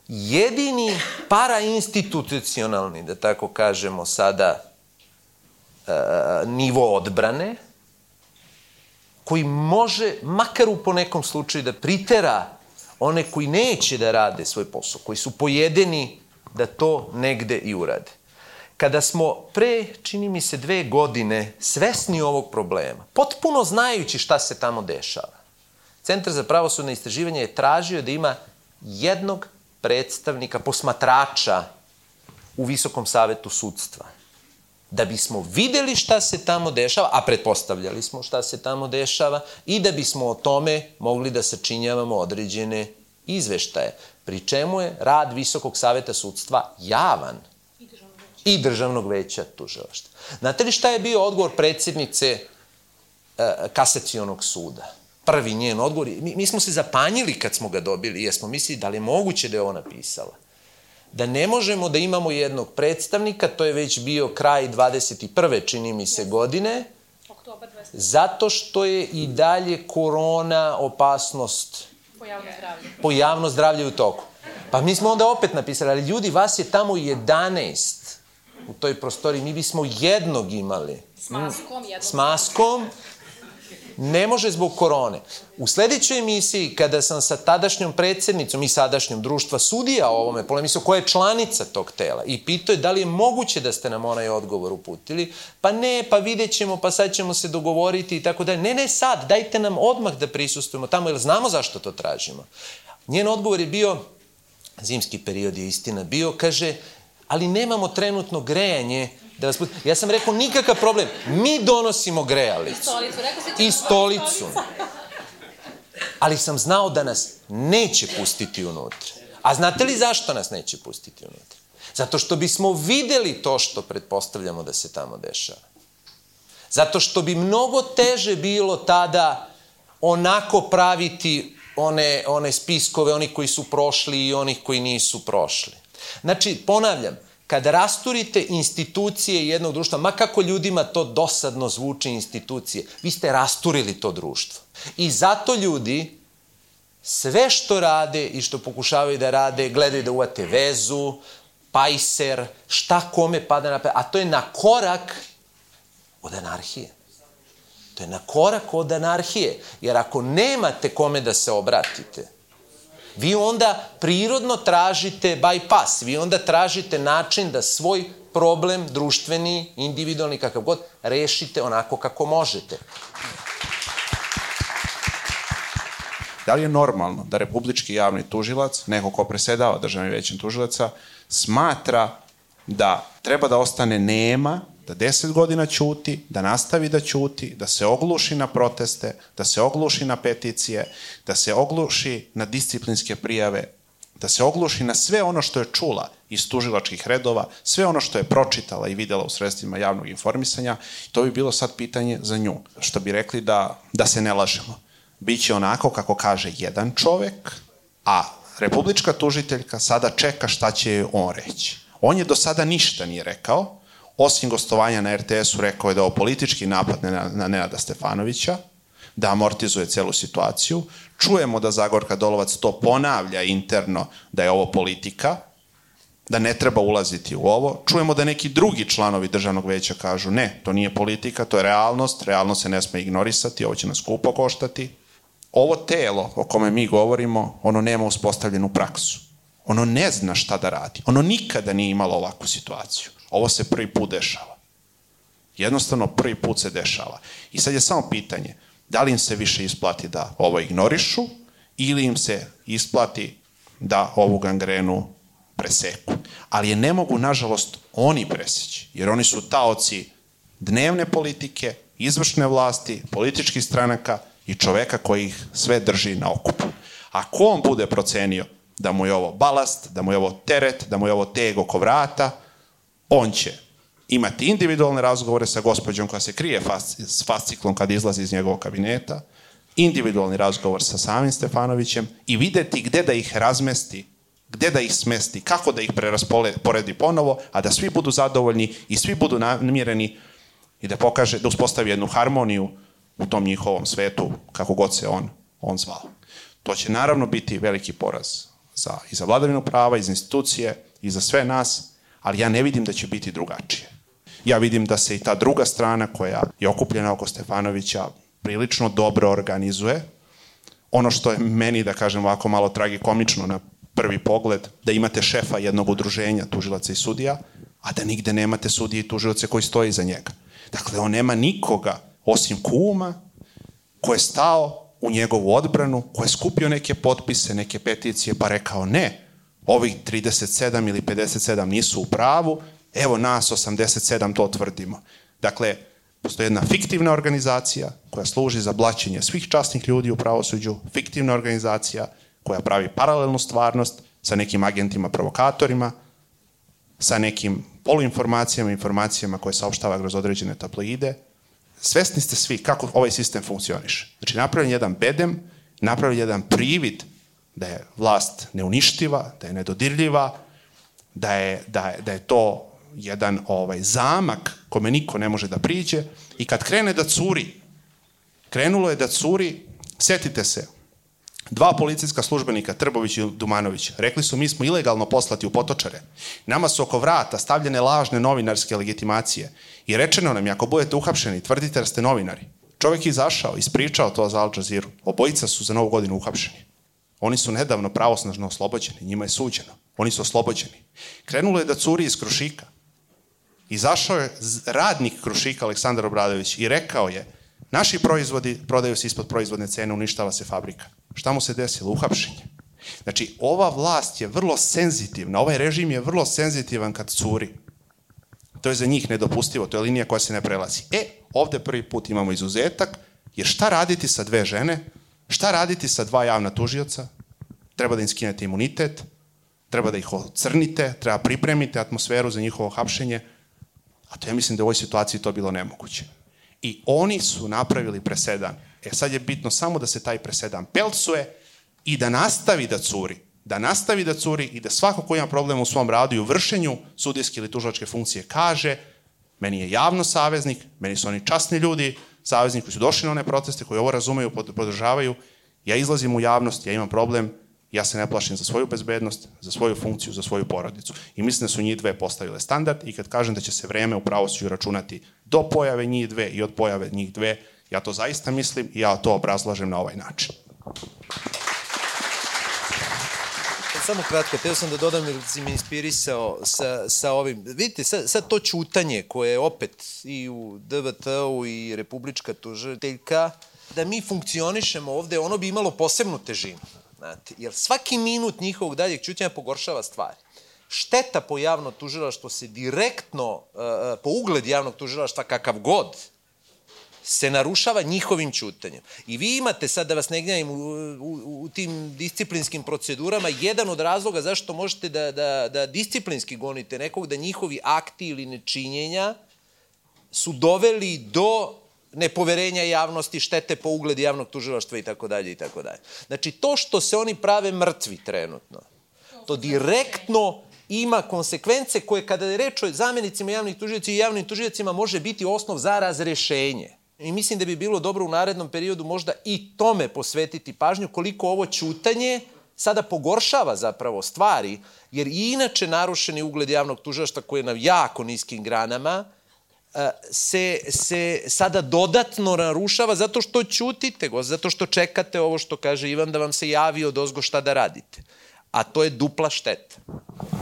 jedini parainstitucionalni, da tako kažemo sada, e, nivo odbrane, koji može, makar u po nekom slučaju, da pritera one koji neće da rade svoj posao, koji su pojedeni da to negde i urade. Kada smo pre, čini mi se, dve godine svesni ovog problema, potpuno znajući šta se tamo dešava, Centar za pravosudne istraživanje je tražio da ima jednog predstavnika, posmatrača u Visokom savetu sudstva. Da bismo videli šta se tamo dešava, a pretpostavljali smo šta se tamo dešava, i da bismo o tome mogli da sačinjavamo određene izveštaje. Pri čemu je rad Visokog saveta sudstva javan – i državnog veća tužilaštva. Znate li šta je bio odgovor predsednice e, kasacionog suda? Prvi njen odgovor, mi, mi smo se zapanjili kad smo ga dobili, jer smo mislili da li je moguće da je ona pisala. Da ne možemo da imamo jednog predstavnika, to je već bio kraj 21. čini mi se godine, zato što je i dalje korona opasnost po javno zdravlje. Po javno zdravlje u toku. Pa mi smo onda opet napisali, ali ljudi, vas je tamo 11 u toj prostoriji, mi bismo jednog imali. S maskom, jednog. S maskom Ne može zbog korone. U sledećoj emisiji, kada sam sa tadašnjom predsednicom i sadašnjom društva sudija o ovome polemisao, koja je članica tog tela, i pitao je da li je moguće da ste nam onaj odgovor uputili, pa ne, pa vidjet ćemo, pa sad ćemo se dogovoriti i tako dalje. Ne, ne, sad, dajte nam odmah da prisustujemo tamo, jer znamo zašto to tražimo. Njen odgovor je bio, zimski period je istina bio, kaže, ali nemamo trenutno grejanje, da vas putim. Ja sam rekao, nikakav problem, mi donosimo grejalicu. I stolicu, rekao si I stolicu. Ali sam znao da nas neće pustiti unutra. A znate li zašto nas neće pustiti unutra? Zato što bismo videli to što pretpostavljamo da se tamo dešava. Zato što bi mnogo teže bilo tada onako praviti one, one spiskove, oni koji su prošli i onih koji nisu prošli. Znači, ponavljam, kad rasturite institucije jednog društva, ma kako ljudima to dosadno zvuče institucije, vi ste rasturili to društvo. I zato ljudi sve što rade i što pokušavaju da rade, gledaju da uvate vezu, pajser, šta kome pada na a to je na korak od anarhije. To je na korak od anarhije. Jer ako nemate kome da se obratite, vi onda prirodno tražite bypass, vi onda tražite način da svoj problem, društveni, individualni, kakav god, rešite onako kako možete. Da li je normalno da republički javni tužilac, neko ko presedava državnim većem tužilaca, smatra da treba da ostane nema da deset godina ćuti, da nastavi da ćuti, da se ogluši na proteste, da se ogluši na peticije, da se ogluši na disciplinske prijave, da se ogluši na sve ono što je čula iz tužilačkih redova, sve ono što je pročitala i videla u sredstvima javnog informisanja, to bi bilo sad pitanje za nju. Što bi rekli da, da se ne lažemo. Biće onako kako kaže jedan čovek, a republička tužiteljka sada čeka šta će on reći. On je do sada ništa nije rekao, osim gostovanja na RTS-u rekao je da ovo politički napad na, na Nenada Stefanovića, da amortizuje celu situaciju. Čujemo da Zagorka Dolovac to ponavlja interno da je ovo politika, da ne treba ulaziti u ovo. Čujemo da neki drugi članovi državnog veća kažu ne, to nije politika, to je realnost, realnost se ne sme ignorisati, ovo će nas skupo koštati. Ovo telo o kome mi govorimo, ono nema uspostavljenu praksu. Ono ne zna šta da radi. Ono nikada nije imalo ovakvu situaciju. Ovo se prvi put dešava. Jednostavno prvi put se dešava. I sad je samo pitanje, da li im se više isplati da ovo ignorišu ili im se isplati da ovu gangrenu preseku. Ali je ne mogu, nažalost, oni preseći, jer oni su taoci dnevne politike, izvršne vlasti, političkih stranaka i čoveka koji ih sve drži na okupu. Ako on bude procenio da mu je ovo balast, da mu je ovo teret, da mu je ovo teg oko vrata, on će imati individualne razgovore sa gospođom koja se krije s fasciklom kad izlazi iz njegovog kabineta, individualni razgovor sa samim Stefanovićem i videti gde da ih razmesti, gde da ih smesti, kako da ih prerasporedi ponovo, a da svi budu zadovoljni i svi budu namireni i da pokaže, da uspostavi jednu harmoniju u tom njihovom svetu, kako god se on, on zvao. To će naravno biti veliki poraz za, i za vladavinu prava, i za institucije, i za sve nas, ali ja ne vidim da će biti drugačije. Ja vidim da se i ta druga strana koja je okupljena oko Stefanovića prilično dobro organizuje. Ono što je meni, da kažem ovako malo tragikomično na prvi pogled, da imate šefa jednog udruženja tužilaca i sudija, a da nigde nemate sudije i tužilace koji stoji iza njega. Dakle, on nema nikoga osim kuma ko je stao u njegovu odbranu, ko je skupio neke potpise, neke peticije, pa rekao ne, ovih 37 ili 57 nisu u pravu, evo nas 87 to tvrdimo. Dakle, postoji jedna fiktivna organizacija koja služi za blaćenje svih časnih ljudi u pravosuđu, fiktivna organizacija koja pravi paralelnu stvarnost sa nekim agentima provokatorima, sa nekim poluinformacijama, informacijama koje saopštava kroz određene tabloide. Svesni ste svi kako ovaj sistem funkcioniše. Znači, napravljen jedan bedem, napravljen jedan privid da je vlast neuništiva, da je nedodirljiva, da je, da je, da je to jedan ovaj zamak kome niko ne može da priđe i kad krene da curi, krenulo je da curi, setite se, dva policijska službenika, Trbović i Dumanović, rekli su mi smo ilegalno poslati u potočare. Nama su oko vrata stavljene lažne novinarske legitimacije i rečeno nam je ako budete uhapšeni, tvrdite da ste novinari. Čovek je izašao, ispričao to za Al Jazeera. Obojica su za novu godinu uhapšeni. Oni su nedavno pravosnažno oslobođeni, njima je suđeno. Oni su oslobođeni. Krenulo je da curi iz Krušika. Izašao je radnik Krušika, Aleksandar Obradović, i rekao je, naši proizvodi prodaju se ispod proizvodne cene, uništava se fabrika. Šta mu se desilo? Uhapšenje. Znači, ova vlast je vrlo senzitivna, ovaj režim je vrlo senzitivan kad curi. To je za njih nedopustivo, to je linija koja se ne prelazi. E, ovde prvi put imamo izuzetak, jer šta raditi sa dve žene, šta raditi sa dva javna tužioca, treba da im skinete imunitet, treba da ih ocrnite, treba pripremite atmosferu za njihovo hapšenje, a to ja mislim da u ovoj situaciji to bilo nemoguće. I oni su napravili presedan. E sad je bitno samo da se taj presedan pelcuje i da nastavi da curi da nastavi da curi i da svako ko ima problem u svom radu i u vršenju sudijske ili tužilačke funkcije kaže meni je javno saveznik, meni su oni časni ljudi, saveznik koji su došli na one proteste, koji ovo razumeju, podržavaju, ja izlazim u javnost, ja imam problem, ja se ne plašim za svoju bezbednost, za svoju funkciju, za svoju porodicu. I mislim da su njih dve postavile standard i kad kažem da će se vreme u pravosuđu računati do pojave njih dve i od pojave njih dve, ja to zaista mislim i ja to obrazlažem na ovaj način samo kratko, teo sam da dodam jer si me inspirisao sa, sa ovim. Vidite, sad, sad to čutanje koje je opet i u DVT-u i Republička tužiteljka, da mi funkcionišemo ovde, ono bi imalo posebnu težinu. Znate, jer svaki minut njihovog daljeg čutanja pogoršava stvari. Šteta po javno tužilaštvo se direktno, uh, po ugled javnog tužilaštva kakav god, se narušava njihovim ćutanjem. I vi imate, sad da vas ne gnjavim, u, u, u tim disciplinskim procedurama, jedan od razloga zašto možete da, da, da disciplinski gonite nekog, da njihovi akti ili nečinjenja su doveli do nepoverenja javnosti, štete po ugled javnog tužilaštva i tako dalje i tako dalje. Znači, to što se oni prave mrtvi trenutno, to direktno ima konsekvence koje kada je reč o zamenicima javnih tužilaca i javnim tužiocima može biti osnov za razrešenje. I mislim da bi bilo dobro u narednom periodu možda i tome posvetiti pažnju koliko ovo ćutanje sada pogoršava zapravo stvari, jer i inače narušeni ugled javnog tužilaštva koji je na jako niskim granama, e, se, se sada dodatno narušava zato što ćutite go, zato što čekate ovo što kaže Ivan da vam se javi od ozgo šta da radite. A to je dupla šteta.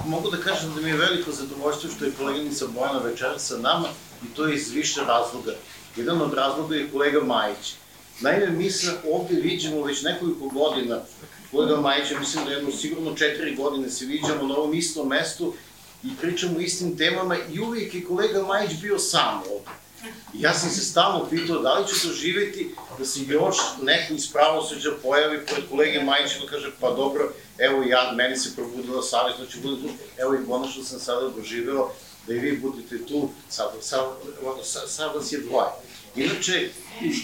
Mogu da kažem da mi je veliko zadovoljstvo što je koleginica Bojana večera sa nama i to je iz više razloga. Jedan od razloga je kolega Majić. Naime, mi se ovde viđamo već nekoliko godina, kolega Majić, mislim da jedno sigurno četiri godine se viđamo na ovom istom mestu i pričamo o istim temama i uvijek je kolega Majić bio sam ovde. I ja sam se stalno pitao da li ću doživeti da se još neko iz pravosuđa pojavi pored kolege Majića da kaže pa dobro, evo ja, meni se probudila savjest, da ću bude tu, evo i konačno sam sada doživeo da i vi budete tu, sad, sad, sad, vas je dvoje. Inače,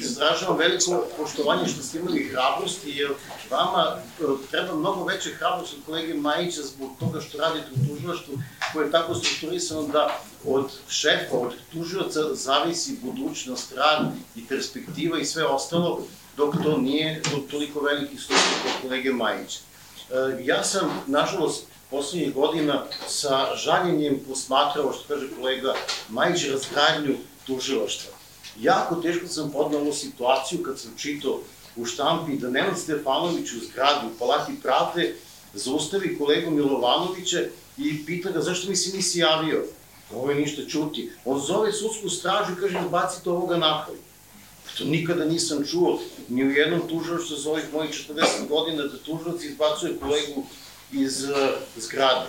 izražavam veliko poštovanje što ste imali hrabrosti, jer vama e, treba mnogo veće hrabrosti od kolege Majića zbog toga što radite u tužilaštvu, koje je tako strukturisano da od šefa, od tužilaca zavisi budućnost, rad i perspektiva i sve ostalo, dok to nije toliko veliki slučaj kod kolege Majića. E, ja sam, nažalost, poslednjih godina sa žaljenjem posmatrao, što kaže kolega Majić, razgradnju tužilaštva. Jako teško sam podnao ovu situaciju kad sam čitao u štampi da Nenad Stefanović u zgradu u Palati Pravde zaustavi kolegu Milovanovića i pita ga zašto mi si nisi javio. Ovo je ništa čuti. On zove sudsku stražu i kaže bacite ovoga napolje. To nikada nisam čuo ni u jednom tužilaštvu za ovih mojih 40 godina da tužilac izbacuje kolegu iz uh, zgrade.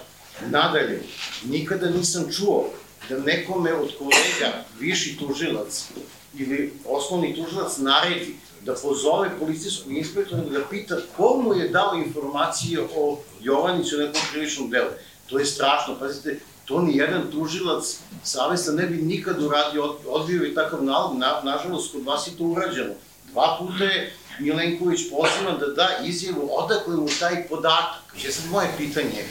Nadalje, nikada nisam čuo da nekome od kolega, viši tužilac ili osnovni tužilac naredi da pozove policijskog inspektora da pita ko mu je dao informacije o Jovaniću u nekom krivičnom delu. To je strašno, pazite, to ni jedan tužilac savesta ne bi nikad uradio, odbio i takav nalog, na, nažalost, kod vas je to urađeno. Dva puta je Milenković pozivan da da izjavu odakle mu taj podatak. Je sad moje pitanje,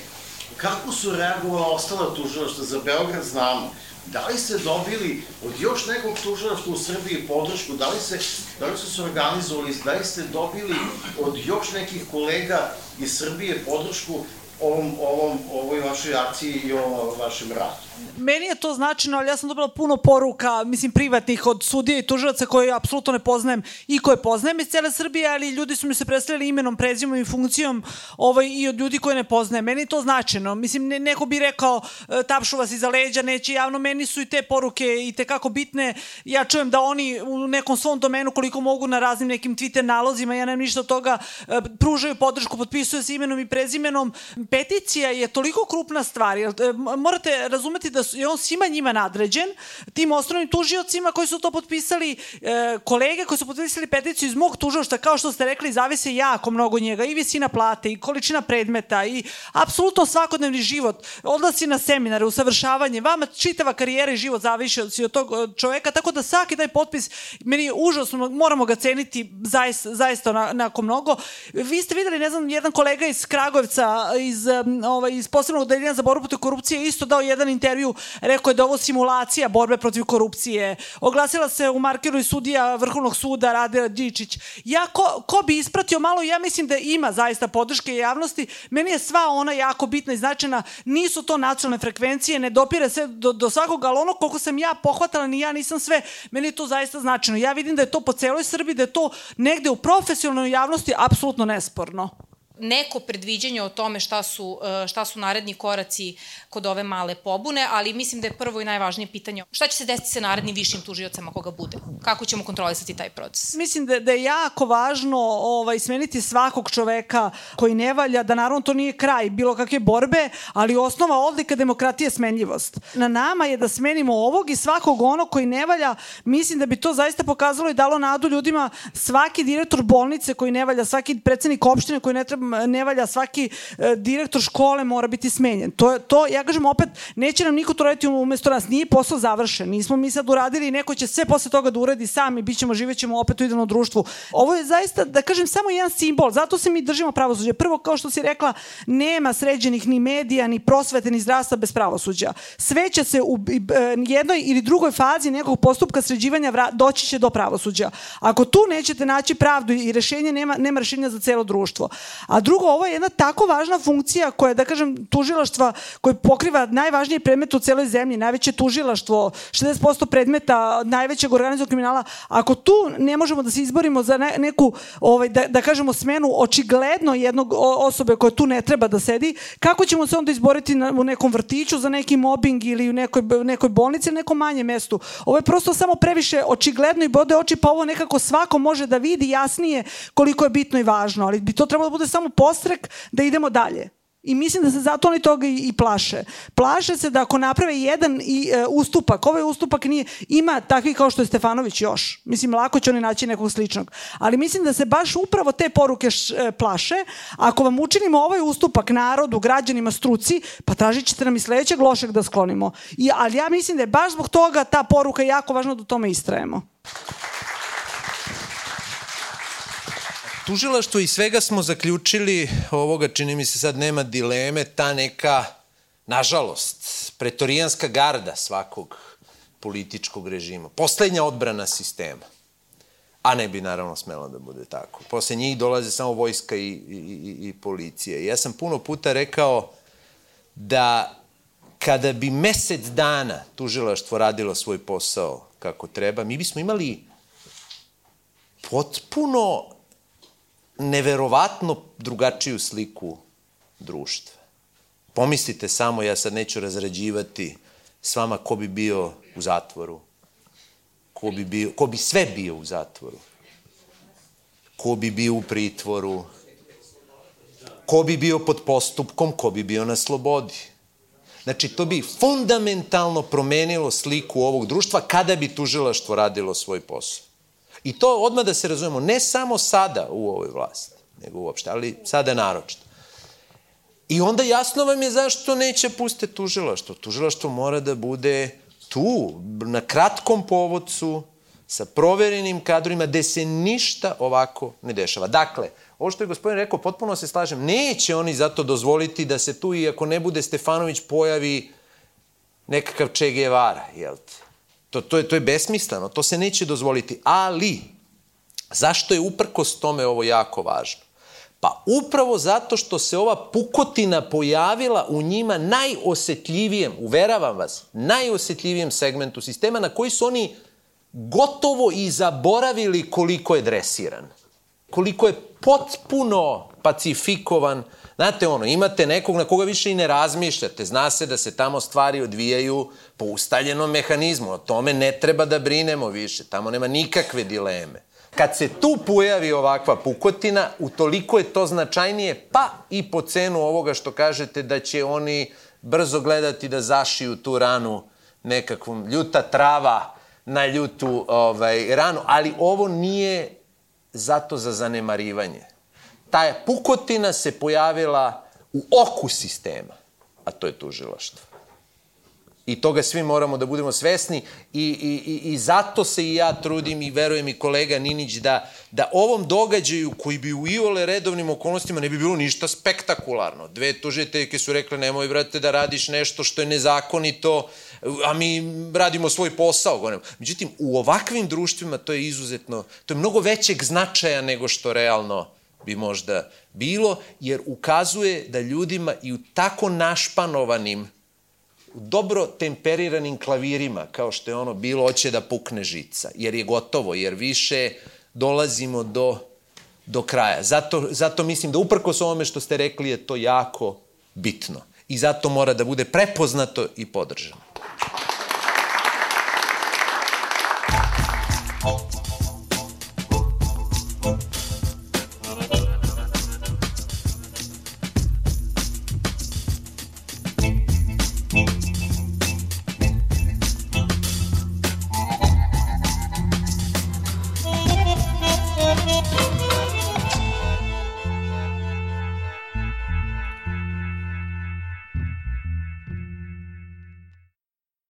kako su reagovala ostala tužilaštva za Beograd znamo, da li ste dobili od još nekog tužilaštva u Srbiji podršku, da li, se, da li su se organizovali, da li ste dobili od još nekih kolega iz Srbije podršku ovom, ovom, ovoj vašoj akciji i ovom vašem radu? Meni je to značajno, ali ja sam dobila puno poruka, mislim, privatnih od sudija i tužilaca koje apsolutno ne poznajem i koje poznajem iz cele Srbije, ali ljudi su mi se predstavljali imenom, prezimom i funkcijom ovaj, i od ljudi koje ne poznajem. Meni je to značajno. Mislim, ne, neko bi rekao e, tapšu vas iza leđa, neće javno. Meni su i te poruke i tekako bitne. Ja čujem da oni u nekom svom domenu, koliko mogu na raznim nekim Twitter nalozima, ja nemam ništa od toga, e, pružaju podršku, potpisuju se imenom i prezimenom. Peticija je toliko krupna stvar, e, morate razumeti da je on svima njima nadređen, tim osnovnim tužiocima koji su to potpisali, e, kolege koji su potpisali peticiju iz mog tužilašta, kao što ste rekli, zavise jako mnogo njega, i visina plate, i količina predmeta, i apsolutno svakodnevni život, odlasi na seminare, usavršavanje, vama čitava karijera i život zavisi od tog čoveka, tako da svaki taj potpis, meni je užasno, moramo ga ceniti zaista, zaista onako mnogo. Vi ste videli, ne znam, jedan kolega iz Kragujevca, iz, ovaj, iz posebnog odeljenja za borbu protiv korupcije, isto dao jedan intervju, rekao je da ovo simulacija borbe protiv korupcije. Oglasila se u markeru i sudija Vrhovnog suda Radila Đičić. Ja, ko, ko bi ispratio malo, ja mislim da ima zaista podrške javnosti. Meni je sva ona jako bitna i značajna. Nisu to nacionalne frekvencije, ne dopire se do, do svakog, ali ono koliko sam ja pohvatala, ni ja nisam sve, meni je to zaista značajno. Ja vidim da je to po celoj Srbiji, da je to negde u profesionalnoj javnosti apsolutno nesporno neko predviđanje o tome šta su, e, šta su naredni koraci kod ove male pobune, ali mislim da je prvo i najvažnije pitanje šta će se desiti sa narednim višim tužiocama koga bude? Kako ćemo kontrolisati taj proces? Mislim da, da je jako važno ovaj, smeniti svakog čoveka koji ne valja, da naravno to nije kraj bilo kakve borbe, ali osnova odlika demokratije je smenljivost. Na nama je da smenimo ovog i svakog onog koji ne valja, mislim da bi to zaista pokazalo i dalo nadu ljudima svaki direktor bolnice koji ne valja, svaki predsednik opštine koji ne treba ne valja, svaki e, direktor škole mora biti smenjen. To, to, ja kažem opet, neće nam niko to raditi umesto nas, nije posao završen, nismo mi sad uradili neko će sve posle toga da uradi sam i bit ćemo, živećemo opet u idealnom društvu. Ovo je zaista, da kažem, samo jedan simbol, zato se mi držimo pravosuđa. Prvo, kao što si rekla, nema sređenih ni medija, ni prosvete, ni zdravstva bez pravosuđa. Sve će se u e, jednoj ili drugoj fazi nekog postupka sređivanja doći će do pravosuđa. Ako tu nećete naći pravdu i rešenje, nema, nema rešenja za celo društvo. A A drugo, ovo je jedna tako važna funkcija koja, da kažem, tužilaštva koje pokriva najvažniji predmet u celoj zemlji, najveće tužilaštvo, 60% predmeta najvećeg organizovanog kriminala. Ako tu ne možemo da se izborimo za ne, neku, ovaj, da, da kažemo, smenu očigledno jednog osobe koja tu ne treba da sedi, kako ćemo se onda izboriti na, u nekom vrtiću za neki mobbing ili u nekoj, nekoj bolnici ili nekom manjem mestu? Ovo je prosto samo previše očigledno i bode oči, pa ovo nekako svako može da vidi jasnije koliko je bitno i važno, ali bi to trebalo da bude samo postrek da idemo dalje. I mislim da se zato oni toga i, i plaše. Plaše se da ako naprave jedan i, e, ustupak, ovaj ustupak nije, ima takvi kao što je Stefanović još. Mislim, lako će oni naći nekog sličnog. Ali mislim da se baš upravo te poruke š, e, plaše. Ako vam učinimo ovaj ustupak narodu, građanima, struci, pa tražit ćete nam i sledećeg lošeg da sklonimo. I, ali ja mislim da je baš zbog toga ta poruka jako važno da u tome istrajemo. Tužilaštvo i svega smo zaključili, ovoga čini mi se sad nema dileme, ta neka, nažalost, pretorijanska garda svakog političkog režima, poslednja odbrana sistema. A ne bi naravno smelo da bude tako. Posle njih dolaze samo vojska i, i, i, i policija. Ja sam puno puta rekao da kada bi mesec dana tužilaštvo radilo svoj posao kako treba, mi bismo imali potpuno neverovatno drugačiju sliku društva. Pomislite samo, ja sad neću razrađivati s vama ko bi bio u zatvoru, ko bi, bio, ko bi sve bio u zatvoru, ko bi bio u pritvoru, ko bi bio pod postupkom, ko bi bio na slobodi. Znači, to bi fundamentalno promenilo sliku ovog društva kada bi tužilaštvo radilo svoj posao. I to odmah da se razumemo, ne samo sada u ovoj vlasti, nego uopšte, ali sada naročito. I onda jasno vam je zašto neće pustiti tužilaštvo. Tužilaštvo mora da bude tu, na kratkom povodcu, sa proverenim kadrima, gde se ništa ovako ne dešava. Dakle, ovo što je gospodin rekao, potpuno se slažem, neće oni zato dozvoliti da se tu, i ako ne bude Stefanović, pojavi nekakav Che Guevara, jel te? To, to, je, to je besmisleno, to se neće dozvoliti. Ali, zašto je uprkos tome ovo jako važno? Pa upravo zato što se ova pukotina pojavila u njima najosetljivijem, uveravam vas, najosetljivijem segmentu sistema na koji su oni gotovo i zaboravili koliko je dresiran. Koliko je potpuno pacifikovan. Znate ono, imate nekog na koga više i ne razmišljate. Zna se da se tamo stvari odvijaju po ustaljenom mehanizmu. O tome ne treba da brinemo više. Tamo nema nikakve dileme. Kad se tu pojavi ovakva pukotina, utoliko je to značajnije, pa i po cenu ovoga što kažete da će oni brzo gledati da zašiju tu ranu nekakvom ljuta trava na ljutu ovaj, ranu, ali ovo nije zato za zanemarivanje. Ta pukotina se pojavila u oku sistema, a to je tužilaštvo. I toga svi moramo da budemo svesni i, i, i, i zato se i ja trudim i verujem i kolega Ninić da, da ovom događaju koji bi u iole redovnim okolnostima ne bi bilo ništa spektakularno. Dve tužiteljke su rekle nemoj brate da radiš nešto što je nezakonito, a mi radimo svoj posao. Međutim, u ovakvim društvima to je izuzetno, to je mnogo većeg značaja nego što realno bi možda bilo, jer ukazuje da ljudima i u tako našpanovanim dobro temperiranim klavirima, kao što je ono bilo, hoće da pukne žica, jer je gotovo, jer više dolazimo do, do kraja. Zato, zato mislim da uprkos ovome što ste rekli je to jako bitno. I zato mora da bude prepoznato i podržano.